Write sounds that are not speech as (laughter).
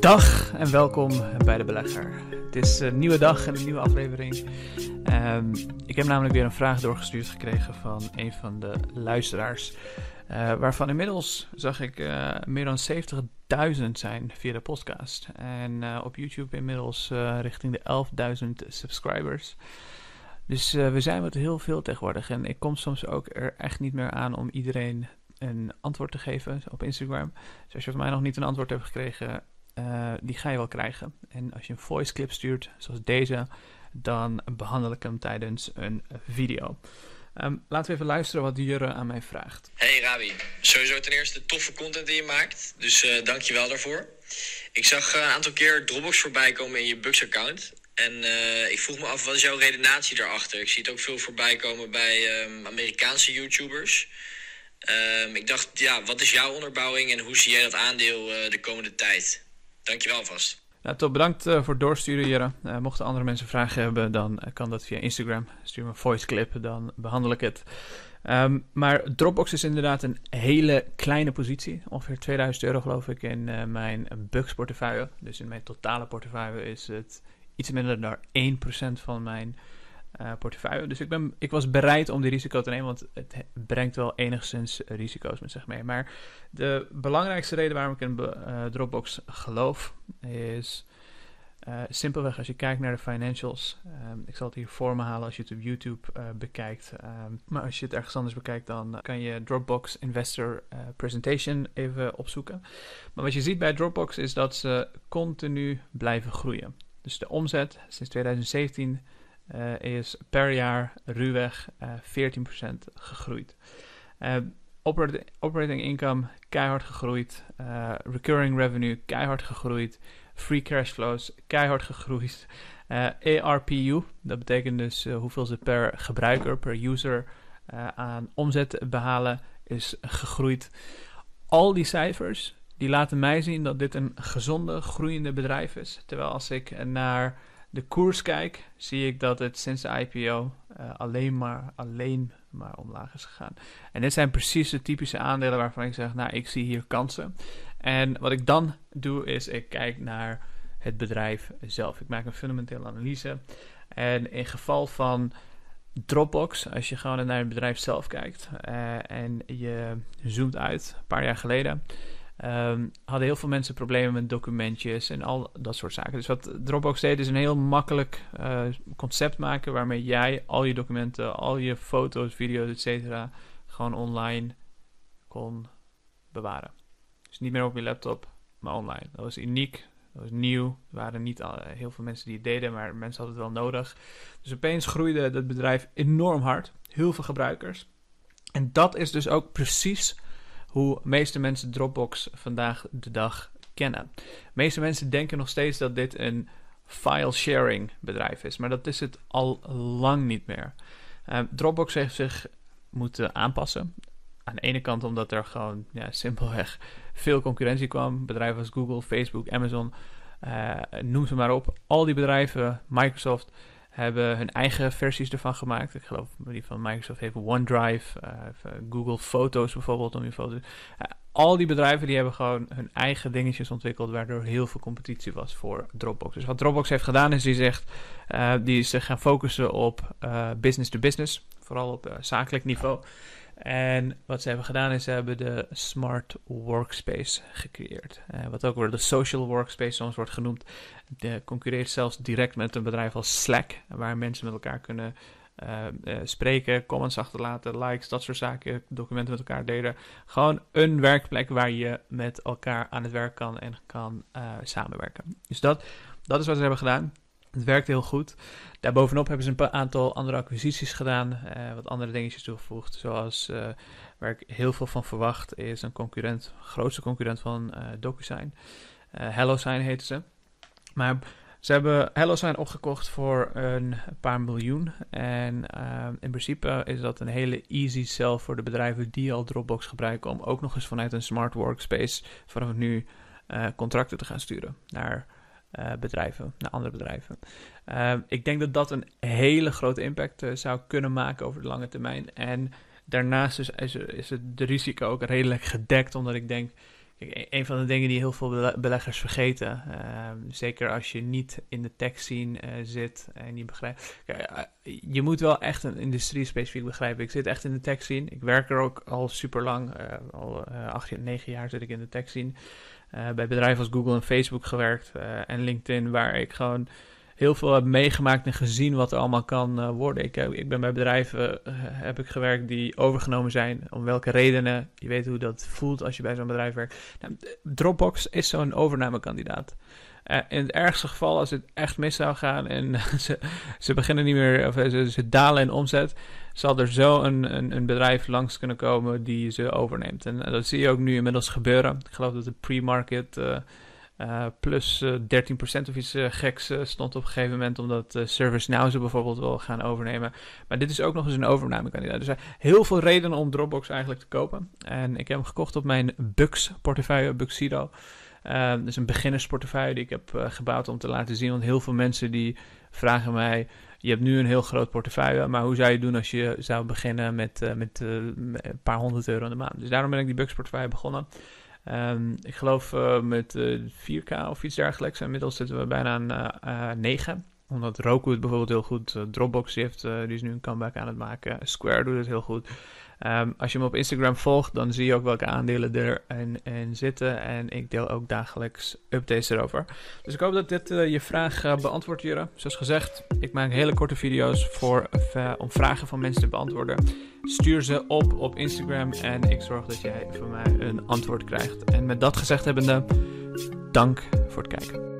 Dag en welkom bij de Belegger. Het is een nieuwe dag en een nieuwe aflevering. Ehm, ik heb namelijk weer een vraag doorgestuurd gekregen van een van de luisteraars. Uh, waarvan inmiddels zag ik uh, meer dan 70.000 zijn via de podcast. En uh, op YouTube inmiddels richting de 11.000 subscribers. Dus we zijn met heel veel tegenwoordig. En ik kom soms ook er echt niet meer aan om iedereen een antwoord te geven op Instagram. Dus als je van mij nog niet een antwoord hebt gekregen, uh, die ga je wel krijgen. En als je een voice clip stuurt, zoals deze, dan behandel ik hem tijdens een video. Um, laten we even luisteren wat Jurre aan mij vraagt. Hey Rabi, sowieso ten eerste toffe content die je maakt, dus uh, dank je wel daarvoor. Ik zag uh, een aantal keer Dropbox voorbij komen in je Bucks-account. En ik vroeg me af, wat is jouw redenatie daarachter? Ik zie het ook veel voorbij komen bij um, Amerikaanse YouTubers. Um, ik dacht, ja, wat is jouw onderbouwing en hoe zie jij dat aandeel de komende tijd? Dankjewel alvast. Nou, top, bedankt uh, voor het doorsturen, Jere. Uh, mochten andere mensen vragen hebben, dan uh, kan dat via Instagram. Stuur me een voice clip, dan behandel ik het. Um, maar Dropbox is inderdaad een hele kleine positie. Ongeveer 2000 euro geloof ik in mijn Bucks portefeuille. Dus in mijn totale portefeuille is het iets minder dan 1% van mijn uh, portefeuille. Dus ik, ben, ik was bereid om die risico te nemen, want het brengt wel enigszins risico's met zich mee. Maar de belangrijkste reden waarom ik in uh, Dropbox geloof is uh, simpelweg als je kijkt naar de financials. Um, ik zal het hier voor me halen als je het op YouTube bekijkt. Um, maar als je het ergens anders bekijkt, dan kan je Dropbox Investor Presentation even opzoeken. Maar wat je ziet bij Dropbox is dat ze continu blijven groeien. Dus de omzet sinds 2017 uh, is per jaar ruwweg uh, 14% gegroeid. Uh, operating, income keihard gegroeid. Recurring revenue keihard gegroeid. Free cash flows keihard gegroeid. ARPU, dat betekent dus hoeveel ze per gebruiker, per user aan omzet behalen, is gegroeid. Al die cijfers die laten mij zien dat dit een gezonde, groeiende bedrijf is. Terwijl als ik naar de koers kijk, zie ik dat het sinds de IPO uh, alleen, maar, alleen maar omlaag is gegaan. En dit zijn precies de typische aandelen waarvan ik zeg, nou, ik zie hier kansen. En wat ik dan doe, is ik kijk naar het bedrijf zelf. Ik maak een fundamentele analyse. En in geval van Dropbox, als je gewoon naar het bedrijf zelf kijkt uh, en je zoomt uit, een paar jaar geleden Um, hadden heel veel mensen problemen met documentjes en al dat soort zaken. Dus wat Dropbox deed is een heel makkelijk uh, concept maken waarmee jij al je documenten, al je foto's, video's, etc. gewoon online kon bewaren. Dus niet meer op je laptop, maar online. Dat was uniek, dat was nieuw. Er waren niet al, heel veel mensen die het deden, maar mensen hadden het wel nodig. Dus opeens groeide het bedrijf enorm hard. Heel veel gebruikers. En dat is dus ook precies hoe de meeste mensen Dropbox vandaag de dag kennen. De meeste mensen denken nog steeds dat dit een file sharing bedrijf is, maar dat is het al lang niet meer. Uh, Dropbox heeft zich moeten aanpassen. Aan de ene kant omdat er gewoon ja, simpelweg veel concurrentie kwam. Bedrijven als Google, Facebook, Amazon, uh, noem ze maar op. Al die bedrijven, Microsoft, hebben hun eigen versies ervan gemaakt. Ik geloof die van Microsoft heeft OneDrive, uh, Google Foto's bijvoorbeeld om je foto's. Uh, al die bedrijven die hebben gewoon hun eigen dingetjes ontwikkeld, waardoor heel veel competitie was voor Dropbox. Dus wat Dropbox heeft gedaan is, die zegt, die is gaan focussen op business to business, vooral op zakelijk niveau. En wat ze hebben gedaan is, ze hebben de Smart Workspace gecreëerd. Uh, wat ook weer de Social Workspace soms wordt genoemd. De concurreert zelfs direct met een bedrijf als Slack, waar mensen met elkaar kunnen uh, uh, spreken, comments achterlaten, likes, dat soort zaken, documenten met elkaar delen. Gewoon een werkplek waar je met elkaar aan het werk kan en kan samenwerken. Dus dat, dat is wat ze hebben gedaan. Het werkt heel goed. Daarbovenop hebben ze een aantal andere acquisities gedaan, uh, wat andere dingetjes toegevoegd. Zoals uh, waar ik heel veel van verwacht, is een concurrent, grootste concurrent van uh, DocuSign. HelloSign heette ze. Maar ze hebben HelloSign opgekocht voor een paar miljoen. En in principe is dat een hele easy sell voor de bedrijven die al Dropbox gebruiken. Om ook nog eens vanuit een smart workspace vanaf nu contracten te gaan sturen naar uh, bedrijven, naar andere bedrijven. Uh, ik denk dat dat een hele grote impact uh, zou kunnen maken over de lange termijn. En daarnaast is, is, het de risico ook redelijk gedekt, omdat ik denk, e-, een van de dingen die heel veel beleggers vergeten, ehm, zeker als je niet in de tech scene uh, zit en je begrijpt. je moet wel echt een industrie specifiek begrijpen. Ik zit echt in de tech scene. Ik werk er ook al super lang, al acht, negen jaar zit ik in de tech scene. Bij bedrijven als Google en Facebook gewerkt en LinkedIn, waar ik gewoon heel veel heb meegemaakt en gezien wat er allemaal kan uh, worden. Ik, ik ben bij bedrijven heb ik gewerkt die overgenomen zijn. Om welke redenen. Je weet hoe dat voelt als je bij zo'n bedrijf werkt. Nou, Dropbox is zo'n overnamekandidaat. Uh, in het ergste geval, als het echt mis zou gaan en (laughs) ze, ze beginnen niet meer, of ze, ze, dalen in omzet, zal er zo een, een, een, bedrijf langs kunnen komen die ze overneemt. En dat zie je ook nu inmiddels gebeuren. Ik geloof dat de pre-market plus uh, eh, 13% of iets geks stond op een gegeven moment, omdat ServiceNow ze bijvoorbeeld wil gaan overnemen. Maar dit is ook nog eens een overnamekandidaat. Er zijn heel veel redenen om Dropbox eigenlijk te kopen. En ik heb hem gekocht op mijn Bux portefeuille, Buxido. Dat is een beginnersportefeuille die ik heb gebouwd om te laten zien. Want heel veel mensen die vragen mij: je hebt nu een heel groot portefeuille, maar hoe zou je doen als je zou beginnen met, met een paar honderd euro in de maand? Dus daarom ben ik die Bux portefeuille begonnen. Um, ik geloof uh, met uh, eh, 4K of iets dergelijks. Inmiddels zitten we bijna aan uh, 9. Omdat Roku het bijvoorbeeld heel goed. Dropbox heeft, die is nu een comeback aan het maken. Square doet het heel goed. Um, als je me op Instagram volgt, dan zie je ook welke aandelen erin in zitten. En ik deel ook dagelijks updates erover. Dus ik hoop dat dit uh, je vraag uh, beantwoordt, Jure. Zoals gezegd, ik maak hele korte video's voor, uh, om vragen van mensen te beantwoorden. Stuur ze op op Instagram en ik zorg dat jij van mij een antwoord krijgt. En met dat gezegd hebbende, dank voor het kijken.